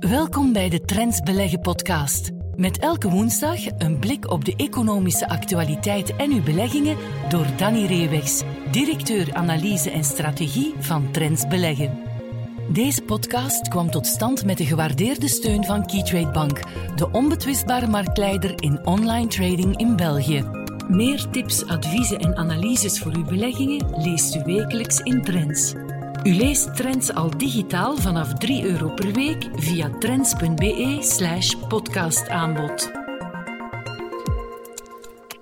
Welkom bij de Trends Beleggen podcast. Met elke woensdag een blik op de economische actualiteit en uw beleggingen door Danny Reewegs, directeur analyse en strategie van Trends Beleggen. Deze podcast kwam tot stand met de gewaardeerde steun van Keytrade Bank, de onbetwistbare marktleider in online trading in België. Meer tips, adviezen en analyses voor uw beleggingen leest u wekelijks in Trends. U leest Trends al digitaal vanaf 3 euro per week via trends.be/slash podcastaanbod.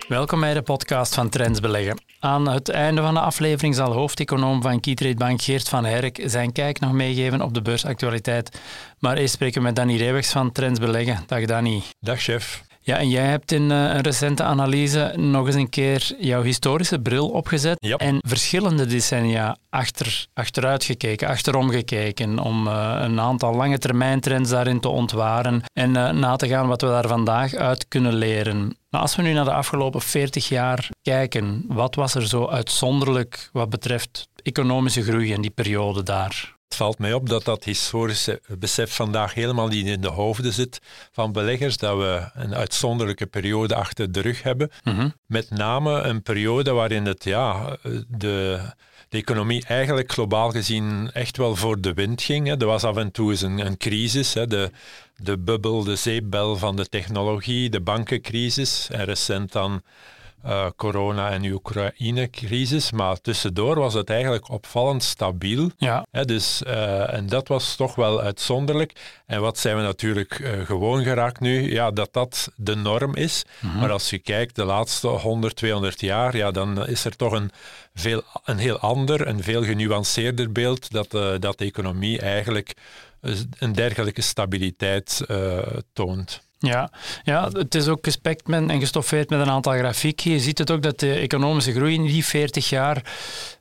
Welkom bij de podcast van Trends Beleggen. Aan het einde van de aflevering zal hoofdeconoom van Keytrade Bank Geert van Herk zijn kijk nog meegeven op de beursactualiteit. Maar eerst spreken we met Danny Reewegs van Trends Beleggen. Dag Danny. Dag chef. Ja, en jij hebt in uh, een recente analyse nog eens een keer jouw historische bril opgezet Yep. en verschillende decennia achter, achteruit gekeken, achterom gekeken, om uh, een aantal lange termijn trends daarin te ontwaren en uh, na te gaan wat we daar vandaag uit kunnen leren. Maar als we nu naar de afgelopen 40 jaar kijken, wat was er zo uitzonderlijk wat betreft economische groei in die periode daar? Het valt mij op dat dat historische besef vandaag helemaal niet in de hoofden zit van beleggers, dat we een uitzonderlijke periode achter de rug hebben. Mm -hmm. Met name een periode waarin het, ja, de, de economie eigenlijk globaal gezien echt wel voor de wind ging. Hè. Er was af en toe eens een, een crisis, hè. De, de bubbel, de zeepbel van de technologie, de bankencrisis en recent dan uh, corona- en Oekraïne-crisis. Maar tussendoor was het eigenlijk opvallend stabiel. Ja. Hè, dus, uh, en dat was toch wel uitzonderlijk. En wat zijn we natuurlijk uh, gewoon geraakt nu? Ja, dat dat de norm is. Mhm. Mm -hmm. Maar als je kijkt de laatste 100, 200 jaar, ja, dan is er toch een, veel, een heel ander, een veel genuanceerder beeld dat, dat de economie eigenlijk een dergelijke stabiliteit toont. Ja, ja, het is ook gespekt met en gestoffeerd met een aantal grafieken. Je ziet het ook dat de economische groei in die 40 jaar,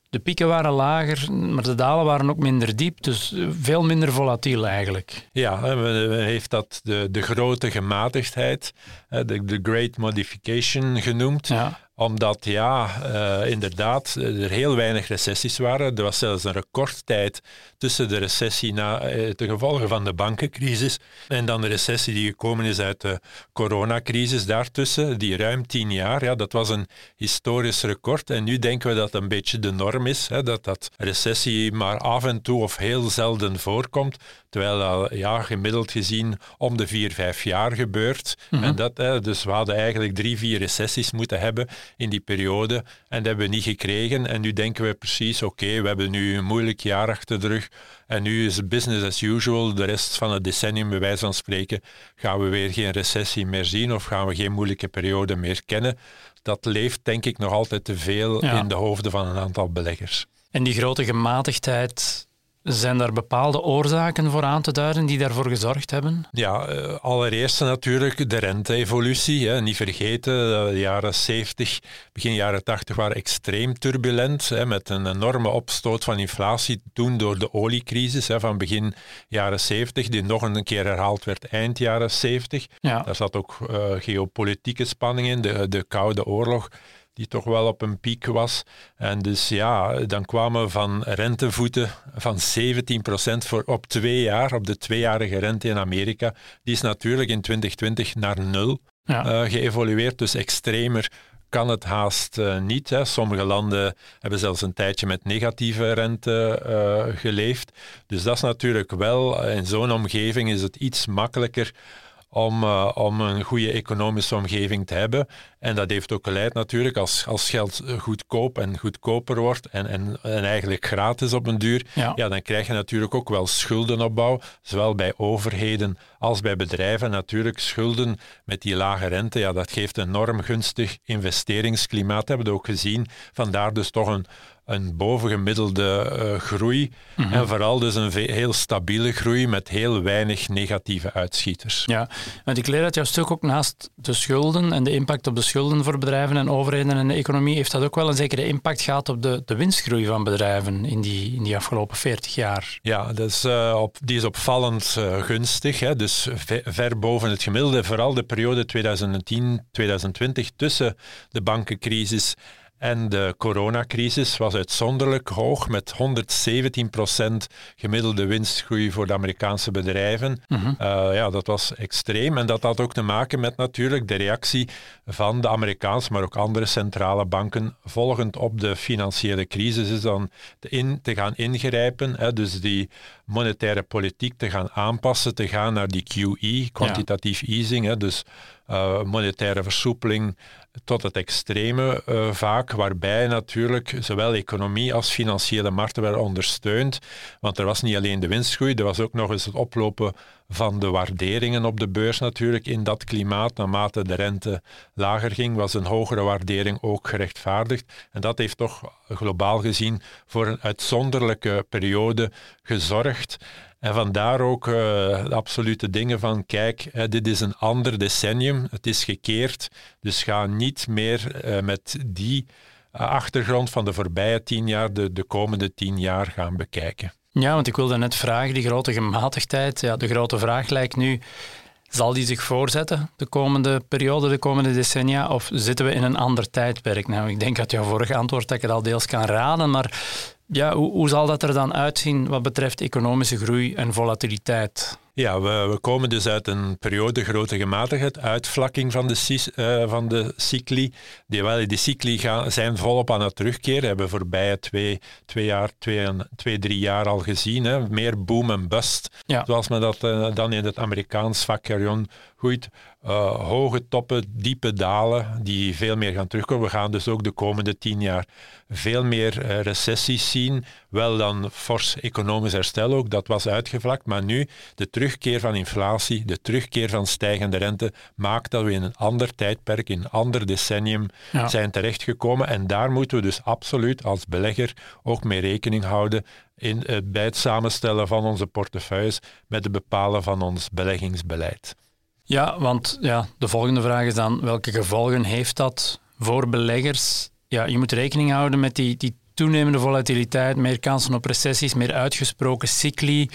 de pieken waren lager, maar de dalen waren ook minder diep, dus veel minder volatiel eigenlijk. Ja, men heeft dat de, de grote gematigdheid, de, de great modification genoemd. Ja omdat, ja, uh, inderdaad, er heel weinig recessies waren. Er was zelfs een recordtijd tussen de recessie na uh, de gevolgen van de bankencrisis en dan de recessie die gekomen is uit de coronacrisis daartussen, die ruim tien jaar. Ja, dat was een historisch record. En nu denken we dat een beetje de norm is, hè, dat dat recessie maar af en toe of heel zelden voorkomt, terwijl dat ja, gemiddeld gezien om de vier, vijf jaar gebeurt. Mhm. Mm -hmm. en dat, hè, dus we hadden eigenlijk drie, vier recessies moeten hebben in die periode. En dat hebben we niet gekregen. En nu denken we precies, oké, okay, we hebben nu een moeilijk jaar achter de rug. En nu is het business as usual. De rest van het decennium, bij wijze van spreken, gaan we weer geen recessie meer zien of gaan we geen moeilijke periode meer kennen. Dat leeft denk ik nog altijd te veel ja. in de hoofden van een aantal beleggers. En die grote gematigdheid, zijn daar bepaalde oorzaken voor aan te duiden die daarvoor gezorgd hebben? Ja, uh, allereerst natuurlijk de rente-evolutie. Hè. Niet vergeten, de jaren 70, begin jaren 80 waren extreem turbulent, hè, met een enorme opstoot van inflatie toen door de oliecrisis hè, van begin jaren 70, die nog een keer herhaald werd eind jaren 70. Ja. Daar zat ook uh, geopolitieke spanning in, de, de Koude Oorlog die toch wel op een piek was. En dus ja, dan kwamen we van rentevoeten van 17% voor op twee jaar, op de tweejarige rente in Amerika. Die is natuurlijk in 2020 naar nul ja. uh, geëvolueerd, dus extremer kan het haast uh, niet. Hè. Sommige landen hebben zelfs een tijdje met negatieve rente uh, geleefd. Dus dat is natuurlijk wel, in zo'n omgeving is het iets makkelijker om, uh, om een goede economische omgeving te hebben. En dat heeft ook geleid natuurlijk, als, als geld goedkoop en goedkoper wordt en, en, en eigenlijk gratis op een duur, ja. ja. dan krijg je natuurlijk ook wel schuldenopbouw, zowel bij overheden als bij bedrijven. Natuurlijk schulden met die lage rente, ja, dat geeft een enorm gunstig investeringsklimaat, hebben we ook gezien. Vandaar dus toch een, een bovengemiddelde uh, groei. Mhm. En vooral dus een heel stabiele groei met heel weinig negatieve uitschieters. Ja, want ik leer uit jouw stuk ook naast de schulden en de impact op de schulden voor bedrijven en overheden en de economie, heeft dat ook wel een zekere impact gehad op de, de winstgroei van bedrijven in die, in die afgelopen 40 jaar. Ja, dat is, uh, op, die is opvallend uh, gunstig. Hè? Dus ver, ver boven het gemiddelde. Vooral de periode 2010-2020 tussen de bankencrisis En de coronacrisis was uitzonderlijk hoog, met 117% gemiddelde winstgroei voor de Amerikaanse bedrijven. Uh, ja, dat was extreem. En dat had ook te maken met natuurlijk de reactie van de Amerikaanse, maar ook andere centrale banken, volgend op de financiële crisis, is dan te, in, te gaan ingrijpen. Hè, dus die monetaire politiek te gaan aanpassen, te gaan naar die QE, quantitatief easing, hè, dus uh, monetaire versoepeling tot het extreme uh, vaak, waarbij natuurlijk zowel economie als financiële markten werden ondersteund. Want er was niet alleen de winstgroei, er was ook nog eens het oplopen van de waarderingen op de beurs natuurlijk in dat klimaat. Naarmate de rente lager ging, was een hogere waardering ook gerechtvaardigd. En dat heeft toch globaal gezien voor een uitzonderlijke periode gezorgd. En vandaar ook uh, de absolute dingen van, kijk, dit is een ander decennium, het is gekeerd, dus ga niet meer uh, met die uh, achtergrond van de voorbije tien jaar de, de komende tien jaar gaan bekijken. Ja, want ik wilde net vragen, die grote gematigdheid, ja, de grote vraag lijkt nu, zal die zich voorzetten de komende periode, de komende decennia, of zitten we in een ander tijdperk? Nou, ik denk uit jouw vorige antwoord dat ik het al deels kan raden, maar ja, hoe, hoe zal dat er dan uitzien wat betreft economische groei en volatiliteit? Ja, we, we, komen dus uit een periode grote gematigheid, uitvlakking van de, uh, van de cycli. Die, wel, die cycli gaan, zijn volop aan het terugkeren. Hebben we voorbije twee, twee, jaar, twee, twee, drie jaar al gezien. Hè. Meer boom en bust, ja. zoals men dat uh, dan in het Amerikaans vakjargon goed. Uh, hoge toppen, diepe dalen, die veel meer gaan terugkomen. We gaan dus ook de komende tien jaar veel meer uh, recessies zien. Wel dan fors economisch herstel ook, dat was uitgevlakt. Maar nu, de terugkeer van inflatie, de terugkeer van stijgende rente, maakt dat we in een ander tijdperk, in een ander decennium ja. zijn terechtgekomen. En daar moeten we dus absoluut als belegger ook mee rekening houden in, uh, bij het samenstellen van onze portefeuilles met het bepalen van ons beleggingsbeleid. Ja, want ja, de volgende vraag is dan, welke gevolgen heeft dat voor beleggers? Ja, je moet rekening houden met die, die toenemende volatiliteit, meer kansen op recessies, meer uitgesproken cycli.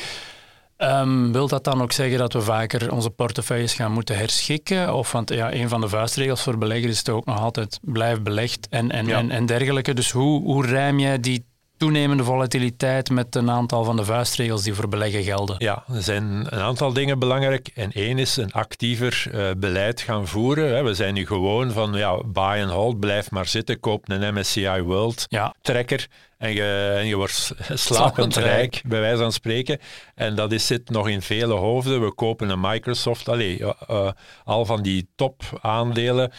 Um, wil dat dan ook zeggen dat we vaker onze portefeuilles gaan moeten herschikken? Of, want ja, een van de vuistregels voor beleggers is toch ook nog altijd blijf belegd en, en, ja. en, en dergelijke. Dus hoe, hoe rijm jij die toenemende volatiliteit met een aantal van de vuistregels die voor beleggen gelden? Ja, er zijn een aantal dingen belangrijk. En één is een actiever uh, beleid gaan voeren. We zijn nu gewoon van ja, buy and hold, blijf maar zitten, koop een MSCI World ja. trekker. En je, en je wordt slapend rijk, bij wijze van spreken. En dat is, zit nog in vele hoofden. We kopen een Microsoft, allee, uh, al van die top aandelen.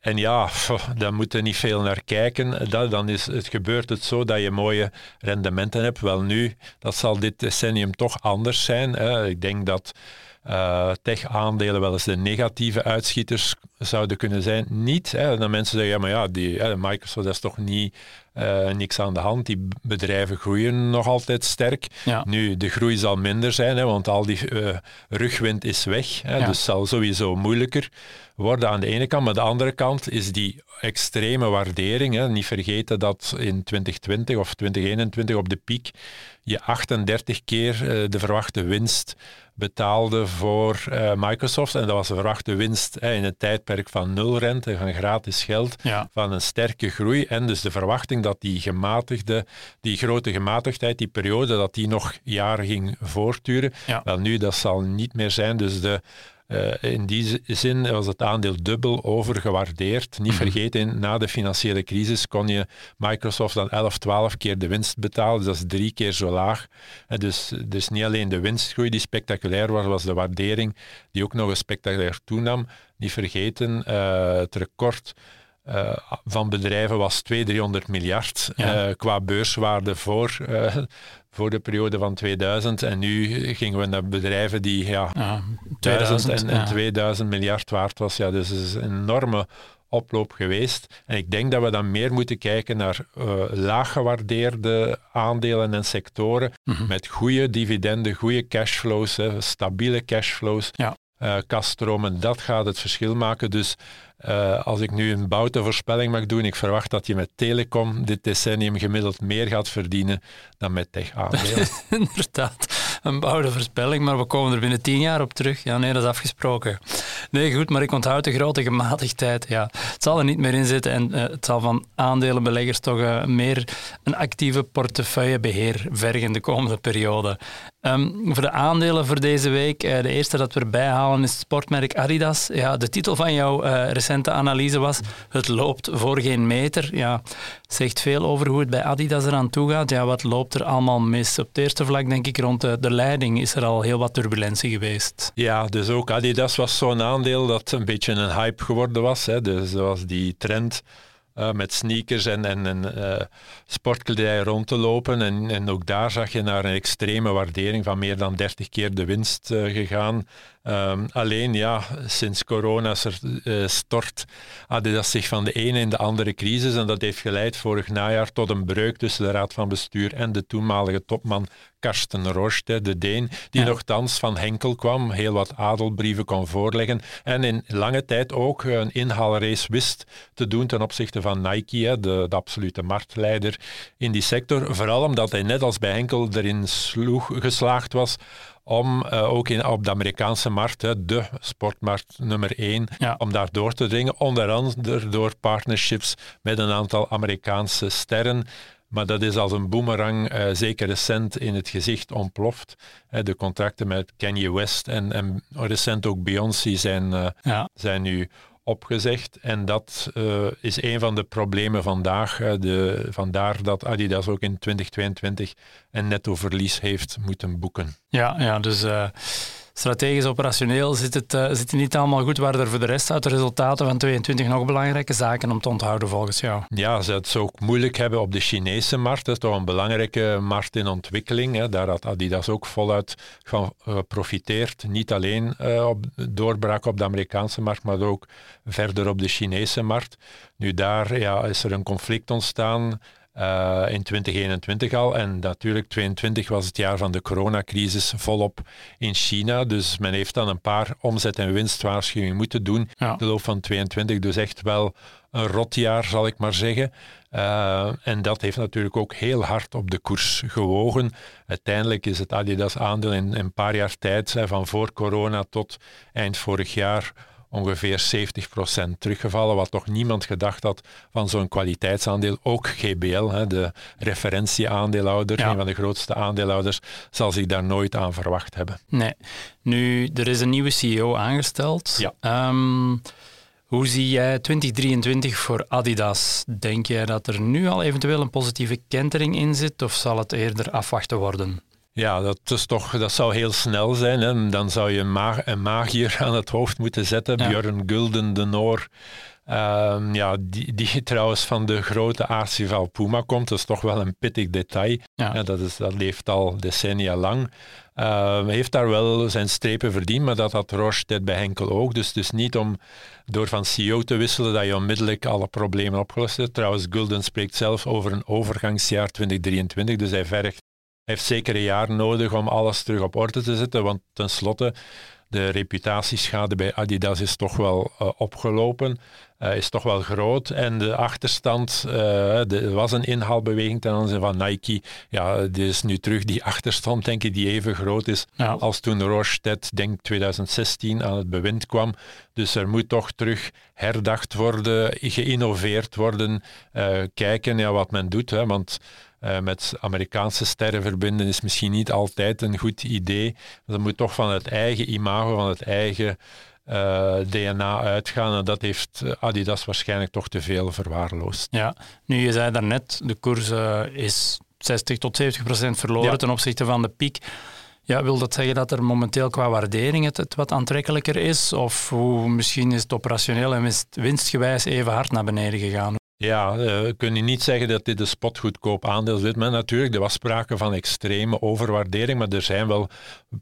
En ja, daar moeten we niet veel naar kijken. Dat, dan is het gebeurt het zo dat je mooie rendementen hebt. Wel nu, dat zal dit decennium toch anders zijn. Hè. Ik denk dat uh, tech-aandelen wel eens de negatieve uitschieters zouden kunnen zijn. Niet. Hè. Dan mensen zeggen, ja, maar ja, die, hè, Microsoft dat is toch niet uh, niks aan de hand. Die bedrijven groeien nog altijd sterk. Ja. Nu, de groei zal minder zijn, hè, want al die uh, rugwind is weg. Hè, ja. Dus het zal sowieso moeilijker worden aan de ene kant. Maar aan de andere kant is die extreme waardering. Hè, niet vergeten dat in 2020 of 2021 op de piek je 38 keer uh, de verwachte winst betaalde voor uh, Microsoft. En dat was een verwachte winst hè, in een tijdperk van nul rente, van gratis geld, ja. van een sterke groei. En dus de verwachting dat die gematigde, die grote gematigdheid, die periode, dat die nog jaren ging voortduren. Ja. Wel nu, dat zal niet meer zijn. Dus de uh, in die zin was het aandeel dubbel overgewaardeerd. Niet mm-hmm. vergeten, na de financiële crisis kon je Microsoft dan 11, 12 keer de winst betalen. Dus dat is drie keer zo laag. En dus, dus niet alleen de winstgroei die spectaculair was, was de waardering die ook nog eens spectaculair toenam. Niet vergeten, uh, het record uh, van bedrijven was 200, 300 miljard ja. uh, qua beurswaarde voor, uh, voor de periode van 2000. En nu gingen we naar bedrijven die ja, ja 2000 en, en 2000 miljard waard was. Ja, dus het is een enorme oploop geweest. En ik denk dat we dan meer moeten kijken naar laag gewaardeerde aandelen en sectoren mm -hmm. met goede dividenden, goede cashflows, hè, stabiele cashflows. Ja uh, kaststromen, dat gaat het verschil maken. Dus uh, als ik nu een boute voorspelling mag doen, ik verwacht dat je met telecom dit decennium gemiddeld meer gaat verdienen dan met tech-aandelen. Inderdaad, een bouwde voorspelling, maar we komen er binnen tien jaar op terug. Ja, nee, dat is afgesproken. Nee, goed, maar ik onthoud de grote gematigdheid. Ja, het zal er niet meer in zitten en uh, het zal van aandelenbeleggers toch uh, meer een actieve portefeuillebeheer vergen de komende periode. Um, voor de aandelen voor deze week, uh, de eerste dat we erbij halen is het sportmerk Adidas. Ja, de titel van jouw recente analyse was Het loopt voor geen meter. Ja, zegt veel over hoe het bij Adidas eraan toe gaat. Ja, wat loopt er allemaal mis? Op het eerste vlak denk ik rond de, de leiding is er al heel wat turbulentie geweest. Ja, dus ook Adidas was zo'n aandeel dat een beetje een hype geworden was. Hè. Dus was die trend uh, met sneakers en, en, en uh, sportkledij rond te lopen. En, en ook daar zag je naar een extreme waardering van meer dan 30 keer de winst uh, gegaan. Um, alleen ja, sinds corona uh, stort Adidas zich van de ene in de andere crisis en dat heeft geleid vorig najaar tot een breuk tussen de raad van bestuur en de toenmalige topman Karsten Roosje, de Deen, die ja. nogthans van Henkel kwam, heel wat adelbrieven kon voorleggen en in lange tijd ook een inhaalrace wist te doen ten opzichte van Nike, de, de absolute marktleider in die sector. Vooral omdat hij net als bij Henkel erin sloeg, geslaagd was om uh, ook in, op de Amerikaanse markt, hè, de sportmarkt nummer één, ja. om daar door te dringen. Onder andere door partnerships met een aantal Amerikaanse sterren. Maar dat is als een boemerang uh, zeker recent in het gezicht ontploft. De contracten met Kanye West en, en recent ook Beyoncé zijn, uh, ja. zijn nu opgezegd. En dat uh, is een van de problemen vandaag. de, vandaar dat Adidas ook in 2022 een netto verlies heeft moeten boeken. Ja, ja dus uh, strategisch operationeel zit het, uh, zit niet allemaal goed, waar er voor de rest uit de resultaten van 22 nog belangrijke zaken om te onthouden volgens jou? Ja, ze het ook moeilijk hebben op de Chinese markt. Dat is toch een belangrijke markt in ontwikkeling. Hè. Daar had Adidas ook voluit van geprofiteerd. Niet alleen uh, op doorbraak op de Amerikaanse markt, maar ook verder op de Chinese markt. Nu daar ja, is er een conflict ontstaan uh, in 2021 al. En natuurlijk, 2022 was het jaar van de coronacrisis volop in China. Dus men heeft dan een paar omzet- en winstwaarschuwingen moeten doen. Ja. De loop van 2022, dus echt wel een rotjaar, zal ik maar zeggen. Uh, en dat heeft natuurlijk ook heel hard op de koers gewogen. Uiteindelijk is het Adidas-aandeel in, in, een paar jaar tijd, van voor corona tot eind vorig jaar, ongeveer 70% teruggevallen, wat toch niemand gedacht had van zo'n kwaliteitsaandeel. Ook GBL, hè, de referentieaandeelhouder, een van de grootste aandeelhouders, zal zich daar nooit aan verwacht hebben. Nee. Nu, er is een nieuwe CEO aangesteld. Ja. Um, hoe zie jij 2023 voor Adidas? Denk jij dat er nu al eventueel een positieve kentering in zit of zal het eerder afwachten worden? Ja, dat, is toch, dat zou heel snel zijn. Hè. Dan zou je een, ma een magier aan het hoofd moeten zetten. Ja. Björn Gulden de Noor. Uh, ja, die, die trouwens van de grote aardsrivaal Puma komt. Dat is toch wel een pittig detail. Ja. ja dat, is, dat leeft al decennia lang. Uh, heeft daar wel zijn strepen verdiend, maar dat had Roche bij Henkel ook. Dus, dus niet om door van CEO te wisselen dat je onmiddellijk alle problemen opgelost hebt. Trouwens, Gulden spreekt zelf over een overgangsjaar 2023, dus hij vergt heeft zeker een jaar nodig om alles terug op orde te zetten, want tenslotte de reputatieschade bij Adidas is toch wel uh, opgelopen, uh, is toch wel groot. En de achterstand, uh, er was een inhaalbeweging ten aanzien van Nike. Ja, er is nu terug die achterstand, denk ik, die even groot is ja. als toen Rochetet, denk 2016, aan het bewind kwam. Dus er moet toch terug herdacht worden, geïnnoveerd worden, kijken ja, wat men doet. Hè, want uh, met Amerikaanse sterren verbinden is misschien niet altijd een goed idee. Dat moet toch van het eigen imago, van het eigen uh, eh, DNA uitgaan. En dat heeft Adidas waarschijnlijk toch te veel verwaarloosd. Ja, nu je zei daarnet, de koers uh, is 60 tot 70 procent verloren ja. ten opzichte van de piek. Ja, wil dat zeggen dat er momenteel qua waardering het, het wat aantrekkelijker is? Of hoe, misschien is het operationeel en winstgewijs even hard naar beneden gegaan? Ja, uh, kun je niet zeggen dat dit een spotgoedkoop aandeel is. Maar natuurlijk, er was sprake van extreme overwaardering, maar er zijn wel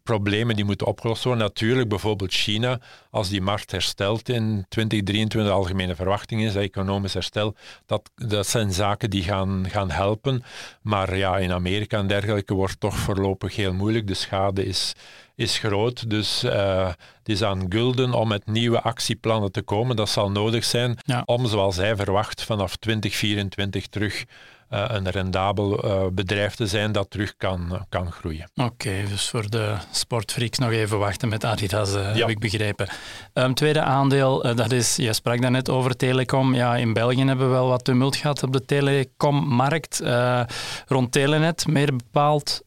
problemen die moeten opgelost worden. Natuurlijk, bijvoorbeeld China, als die markt herstelt in 2023, de algemene verwachting is, dat economisch herstel, dat, dat zijn zaken die gaan, gaan helpen. Maar ja, in Amerika en dergelijke wordt toch voorlopig heel moeilijk. De schade is is groot. Dus uh, het is aan Gulden om met nieuwe actieplannen te komen. Dat zal nodig zijn om, zoals hij verwacht, vanaf 2024 terug uh, een rendabel uh, bedrijf te zijn dat terug kan, kan groeien. Oké, dus voor de sportfreaks nog even wachten met Adidas, ja. heb ik begrepen. Um, tweede aandeel, dat is, je sprak daarnet over telecom. Ja, in België hebben we wel wat tumult gehad op de telecommarkt. rond Telenet, meer bepaald.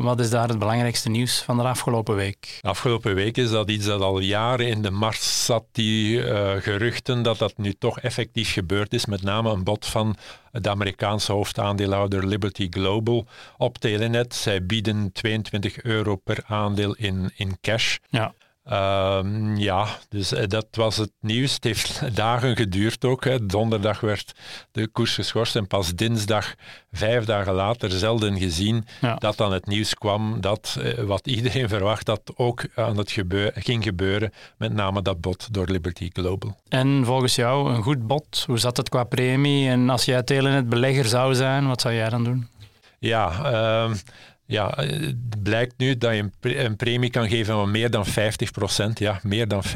wat is daar het belangrijkste nieuws van de afgelopen week? Afgelopen week is dat iets dat al jaren in de mars zat, die geruchten dat dat nu toch effectief gebeurd is. Met name een bod van de Amerikaanse hoofdaandeelhouder Liberty Global op Telenet. Zij bieden 22 euro per aandeel in, in cash. Ja. Um, ja, dus eh, dat was het nieuws. Het heeft dagen geduurd ook. Hè. Donderdag werd de koers geschorst en pas dinsdag, vijf dagen later, zelden gezien dat dan het nieuws kwam dat eh, wat iedereen verwacht had ook aan het gebeur ging gebeuren, met name dat bod door Liberty Global. En volgens jou een goed bod? Hoe zat het qua premie? En als jij Telenet belegger zou zijn, wat zou jij dan doen? Ja, uh, ja, het blijkt nu dat je een, premie kan geven van meer dan 50%. Ja, meer dan 50%.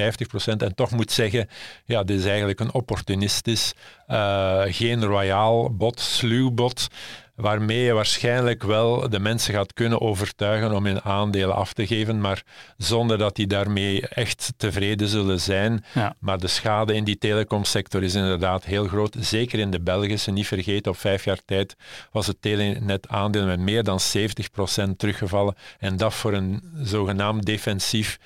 En toch moet zeggen, ja, dit is eigenlijk een opportunistisch, uh, geen royaal bot, sluw waarmee je waarschijnlijk wel de mensen gaat kunnen overtuigen om hun aandelen af te geven, maar zonder dat die daarmee echt tevreden zullen zijn. Ja. Maar de schade in die telecomsector is inderdaad heel groot, zeker in de Belgische. Niet vergeten, op vijf jaar tijd was het telenet-aandeel met meer dan 70% teruggevallen. En dat voor een zogenaamd defensief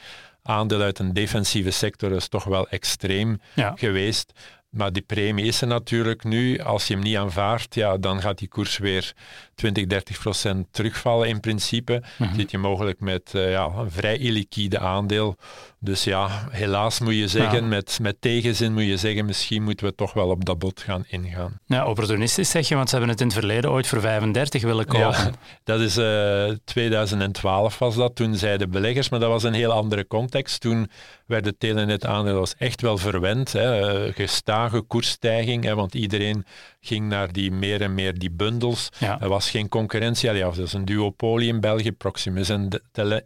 aandeel uit een defensieve sector is toch wel extreem ja. geweest. Maar die premie is er natuurlijk nu. Als je hem niet aanvaardt, ja, dan gaat die koers weer 20, 30 procent terugvallen in principe. Mm Zit je mogelijk met uh, ja, een vrij illiquide aandeel. Dus ja, helaas moet je zeggen, met, met tegenzin moet je zeggen, misschien moeten we toch wel op dat bod gaan ingaan. Ja, opportunistisch zeg je, want ze hebben het in het verleden ooit voor 35 willen kopen. Ja, dat is uh, eh, 2012 was dat. Toen zeiden beleggers, maar dat was een heel andere context. Toen werden telenet-aandelen echt wel verwend. Hè, eh, gestage koersstijging, hè, want iedereen ging naar die meer en meer die bundels. Er was geen concurrentie. Ja, dat is een duopolie in België. Proximus en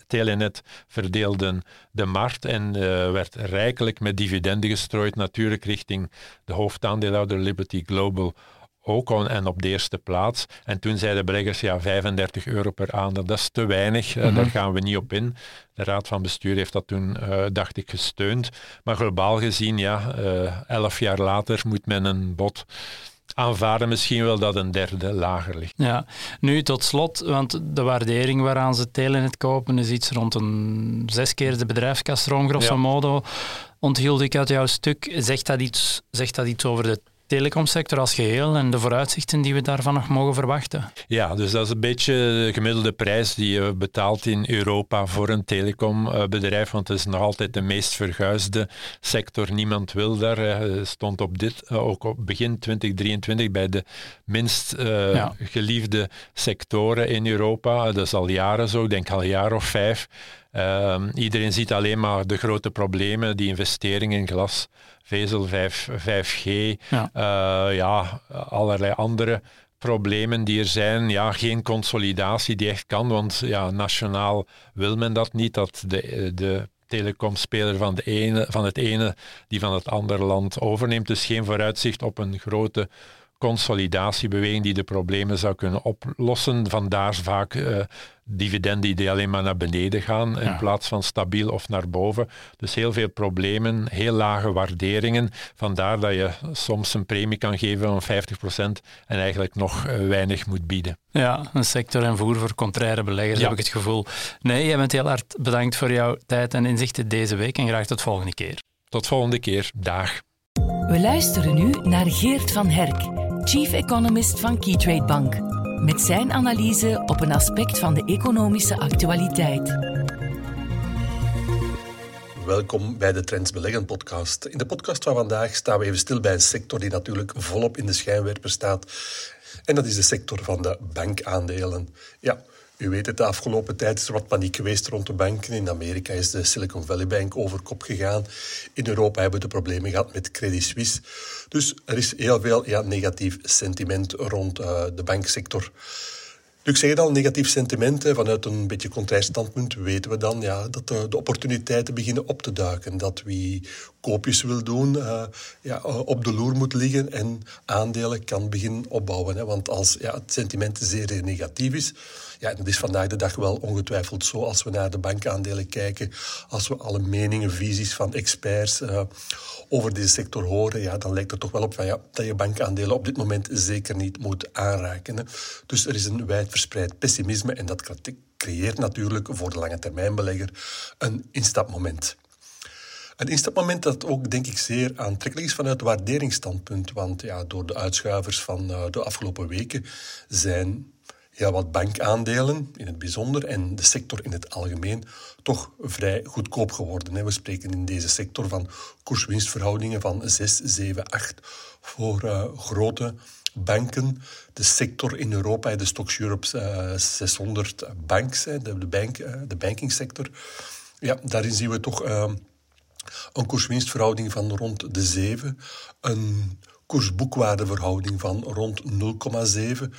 Telenet verdeelden de markt en uh, werd rijkelijk met dividenden gestrooid, natuurlijk richting de hoofdaandeelhouder Liberty Global ook on, en op de eerste plaats. En toen zeiden beleggers, ja, 35 euro per aandeel, dat is te weinig, mm daar gaan we niet op in. De raad van bestuur heeft dat toen, uh, dacht ik, gesteund. Maar globaal gezien, ja, uh, elf jaar later moet men een bod aanvaarden misschien wel dat een derde lager ligt. Ja, nu tot slot, want de waardering waaraan ze Telenet kopen is iets rond een zes keer de bedrijfskastroom, grosso modo. Onthield ik uit jouw stuk. Zegt dat iets, zegt dat iets over de telecomsector als geheel en de vooruitzichten die we daarvan nog mogen verwachten? Ja, dus dat is een beetje de gemiddelde prijs die je betaalt in Europa voor een telecombedrijf, want het is nog altijd de meest verguisde sector. Niemand wil daar. Het stond op dit, eh, ook op begin 2023 bij de minst uh, geliefde sectoren in Europa. Dat is al jaren zo, ik denk al een jaar of vijf. Uh, iedereen ziet alleen maar de grote problemen, die investeringen in glas vezel 5, 5G, ja. Uh, ja, allerlei andere problemen die er zijn. Ja, geen consolidatie die echt kan, want ja, nationaal wil men dat niet, dat de, de telecomspeler van, de ene, van het ene die van het andere land overneemt. Dus geen vooruitzicht op een grote consolidatiebeweging die de problemen zou kunnen oplossen. Vandaar vaak uh, dividenden die alleen maar naar beneden gaan in plaats van stabiel of naar boven. Dus heel veel problemen, heel lage waarderingen. Vandaar dat je soms een premie kan geven van 50% en eigenlijk nog uh, weinig moet bieden. Ja, een sector en voer voor contraire beleggers, heb ik het gevoel. Nee, jij bent heel hard bedankt voor jouw tijd en inzichten deze week en graag tot volgende keer. Tot volgende keer. Dag. We luisteren nu naar Geert van Herk chief economist van Keytrade Bank, met zijn analyse op een aspect van de economische actualiteit. Welkom bij de Trends Beleggen podcast. In de podcast van vandaag staan we even stil bij een sector die natuurlijk volop in de schijnwerper staat. En dat is de sector van de bankaandelen. Ja, u weet het, de afgelopen tijd is er wat paniek geweest rond de banken. In Amerika is de Silicon Valley Bank over kop gegaan. In Europa hebben we de problemen gehad met Credit Suisse. Dus er is heel veel ja, negatief sentiment rond uh, de banksector. Ik zeg het al, negatief sentiment. Vanuit een beetje contrair standpunt weten we dan ja, dat de, de, opportuniteiten beginnen op te duiken. Dat wie koopjes wil doen, uh, ja, op de loer moet liggen en aandelen kan beginnen opbouwen. Hè. Want als ja, het sentiment zeer negatief is, ja, dat is vandaag de dag wel ongetwijfeld zo als we naar de bankaandelen kijken. Als we alle meningen, visies van experts uh, over deze sector horen, ja, dan lijkt het toch wel op van, ja, dat je bankaandelen op dit moment zeker niet moet aanraken. Hè. Dus er is een wijd verspreid pessimisme en dat creëert natuurlijk voor de lange termijnbelegger een instapmoment. Een instapmoment dat ook, denk ik, zeer aantrekkelijk is vanuit waarderingsstandpunt. Want ja, door de uitschuivers van uh, de afgelopen weken zijn ja, wat bankaandelen in het bijzonder en de sector in het algemeen toch vrij goedkoop geworden. We spreken in deze sector van koerswinstverhoudingen van 6, 7, 8 voor uh, grote banken. De sector in Europa, de Stocks Europe uh, 600 banks, de, de, bank, uh, de bankingsector. Ja, daarin zien we toch een koerswinstverhouding van rond de 7, een koersboekwaardeverhouding van rond 0,7.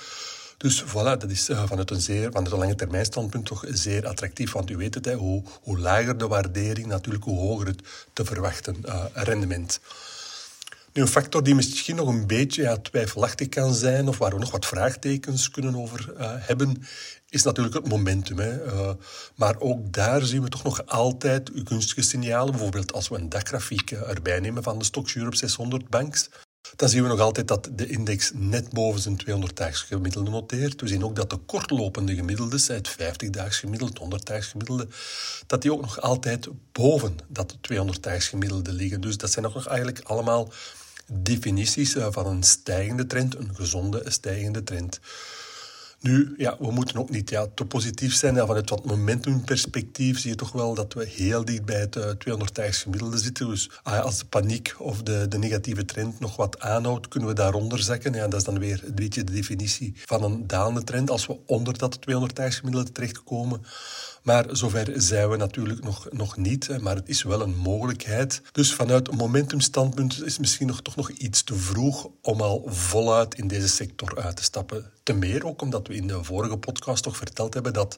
Dus voilà, dat is uh, vanuit, een zeer, vanuit een lange termijn standpunt toch zeer attractief. Want u weet het, hè, hoe, hoe lager de waardering, natuurlijk hoe hoger het te verwachten uh, rendement. Nu, een factor die misschien nog een beetje ja, twijfelachtig kan zijn, of waar we nog wat vraagtekens kunnen over uh, hebben, is natuurlijk het momentum. Hè. Maar ook daar zien we toch nog altijd gunstige signalen. Bijvoorbeeld als we een daggrafiek erbij nemen van de Stocks Europe 600 banks, dan zien we nog altijd dat de index net boven zijn 200-daags gemiddelde noteert. We zien ook dat de kortlopende gemiddeldes, het 50-daags gemiddelde, 100-daags gemiddelde, dat die ook nog altijd boven dat 200-daags gemiddelde liggen. Dus dat zijn nog eigenlijk allemaal definities eh, van een stijgende trend, een gezonde stijgende trend. Nu, ja, we moeten ook niet ja, te positief zijn. Vanuit wat momentumperspectief zie je toch wel dat we heel dicht bij het uh, 200 gemiddelde zitten. Dus ah, als de paniek of de, de negatieve trend nog wat aanhoudt, kunnen we daaronder zakken. Ja, dat is dan weer een beetje de definitie van een dalende trend. Als we onder dat 200 gemiddelde terechtkomen, maar zover zijn we natuurlijk nog, nog niet, maar het is wel een mogelijkheid. Dus vanuit momentumstandpunt is het misschien nog, toch nog iets te vroeg om al voluit in deze sector uit te stappen. Ten meer ook omdat we in de vorige podcast toch verteld hebben dat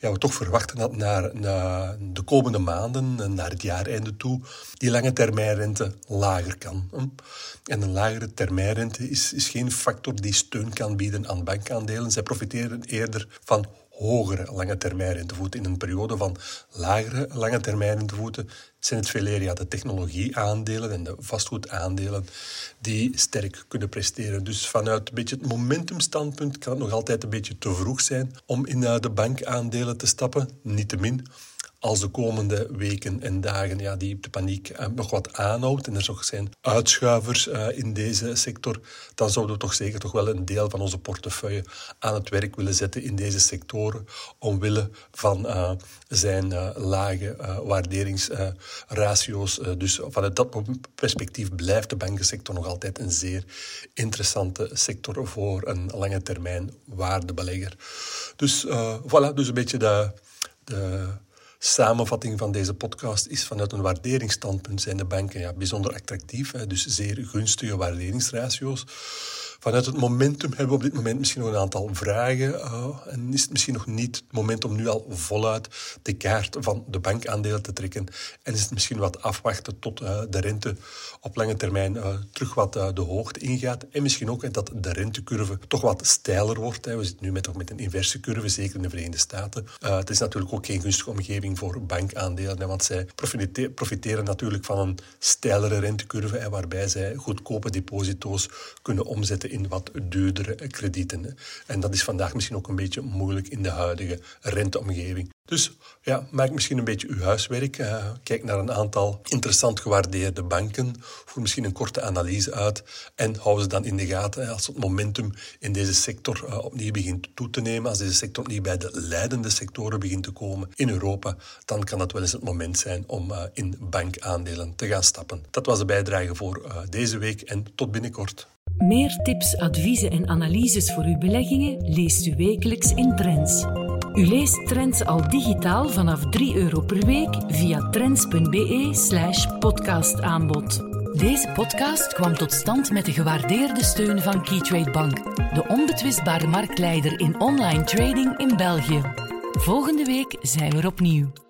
ja, we toch verwachten dat naar, naar de komende maanden, naar het jaareinde toe, die lange termijnrente lager kan. En een lagere termijnrente is, is geen factor die steun kan bieden aan bankaandelen. Zij profiteren eerder van hogere lange termijn rentevoeten. In een periode van lagere lange termijn rentevoeten zijn het veel eer de technologieaandelen en de vastgoedaandelen die sterk kunnen presteren. Dus vanuit een beetje het momentumstandpunt kan het nog altijd een beetje te vroeg zijn om in de bankaandelen te stappen. Niettemin, als de komende weken en dagen ja, die de paniek uh, nog wat aanhoudt en er nog zijn uitschuivers uh, in deze sector, dan zouden we toch zeker toch wel een deel van onze portefeuille aan het werk willen zetten in deze sectoren, omwille van uh, zijn lage waarderingsratio's. dus vanuit dat perspectief blijft de bankensector nog altijd een zeer interessante sector voor een lange termijn waardebelegger. Dus voilà, dus een beetje de, de samenvatting van deze podcast is vanuit een waarderingsstandpunt zijn de banken ja, bijzonder attractief, dus zeer gunstige waarderingsratio's. Vanuit het momentum hebben we op dit moment misschien nog een aantal vragen. Uh, en is het misschien nog niet het moment om nu al voluit de kaart van de bankaandelen te trekken. En is het misschien wat afwachten tot uh, de rente op lange termijn uh, terug wat de hoogte ingaat. En misschien ook dat de rentecurve toch wat steiler wordt. Hè. We zitten nu met, toch met een inverse curve, zeker in de Verenigde Staten. het is natuurlijk ook geen gunstige omgeving voor bankaandelen. Want zij profiteren, profiteren natuurlijk van een steilere rentecurve. Hè, waarbij zij goedkope deposito's kunnen omzetten in wat duurdere kredieten. En dat is vandaag misschien ook een beetje moeilijk in de huidige renteomgeving. Dus ja, maak misschien een beetje uw huiswerk. Uh, kijk naar een aantal interessant gewaardeerde banken. Voer misschien een korte analyse uit. En hou ze dan in de gaten. Als het momentum in deze sector uh, opnieuw begint toe te nemen. Als deze sector opnieuw bij de leidende sectoren begint te komen in Europa. Dan kan dat wel eens het moment zijn om uh, in bankaandelen te gaan stappen. Dat was de bijdrage voor deze week. En tot binnenkort. Meer tips, adviezen en analyses voor uw beleggingen leest u wekelijks in Trends. U leest Trends al digitaal vanaf 3 euro per week via trends.be slash podcastaanbod. Deze podcast kwam tot stand met de gewaardeerde steun van Keytrade Bank, de onbetwistbare marktleider in online trading in België. Volgende week zijn we er opnieuw.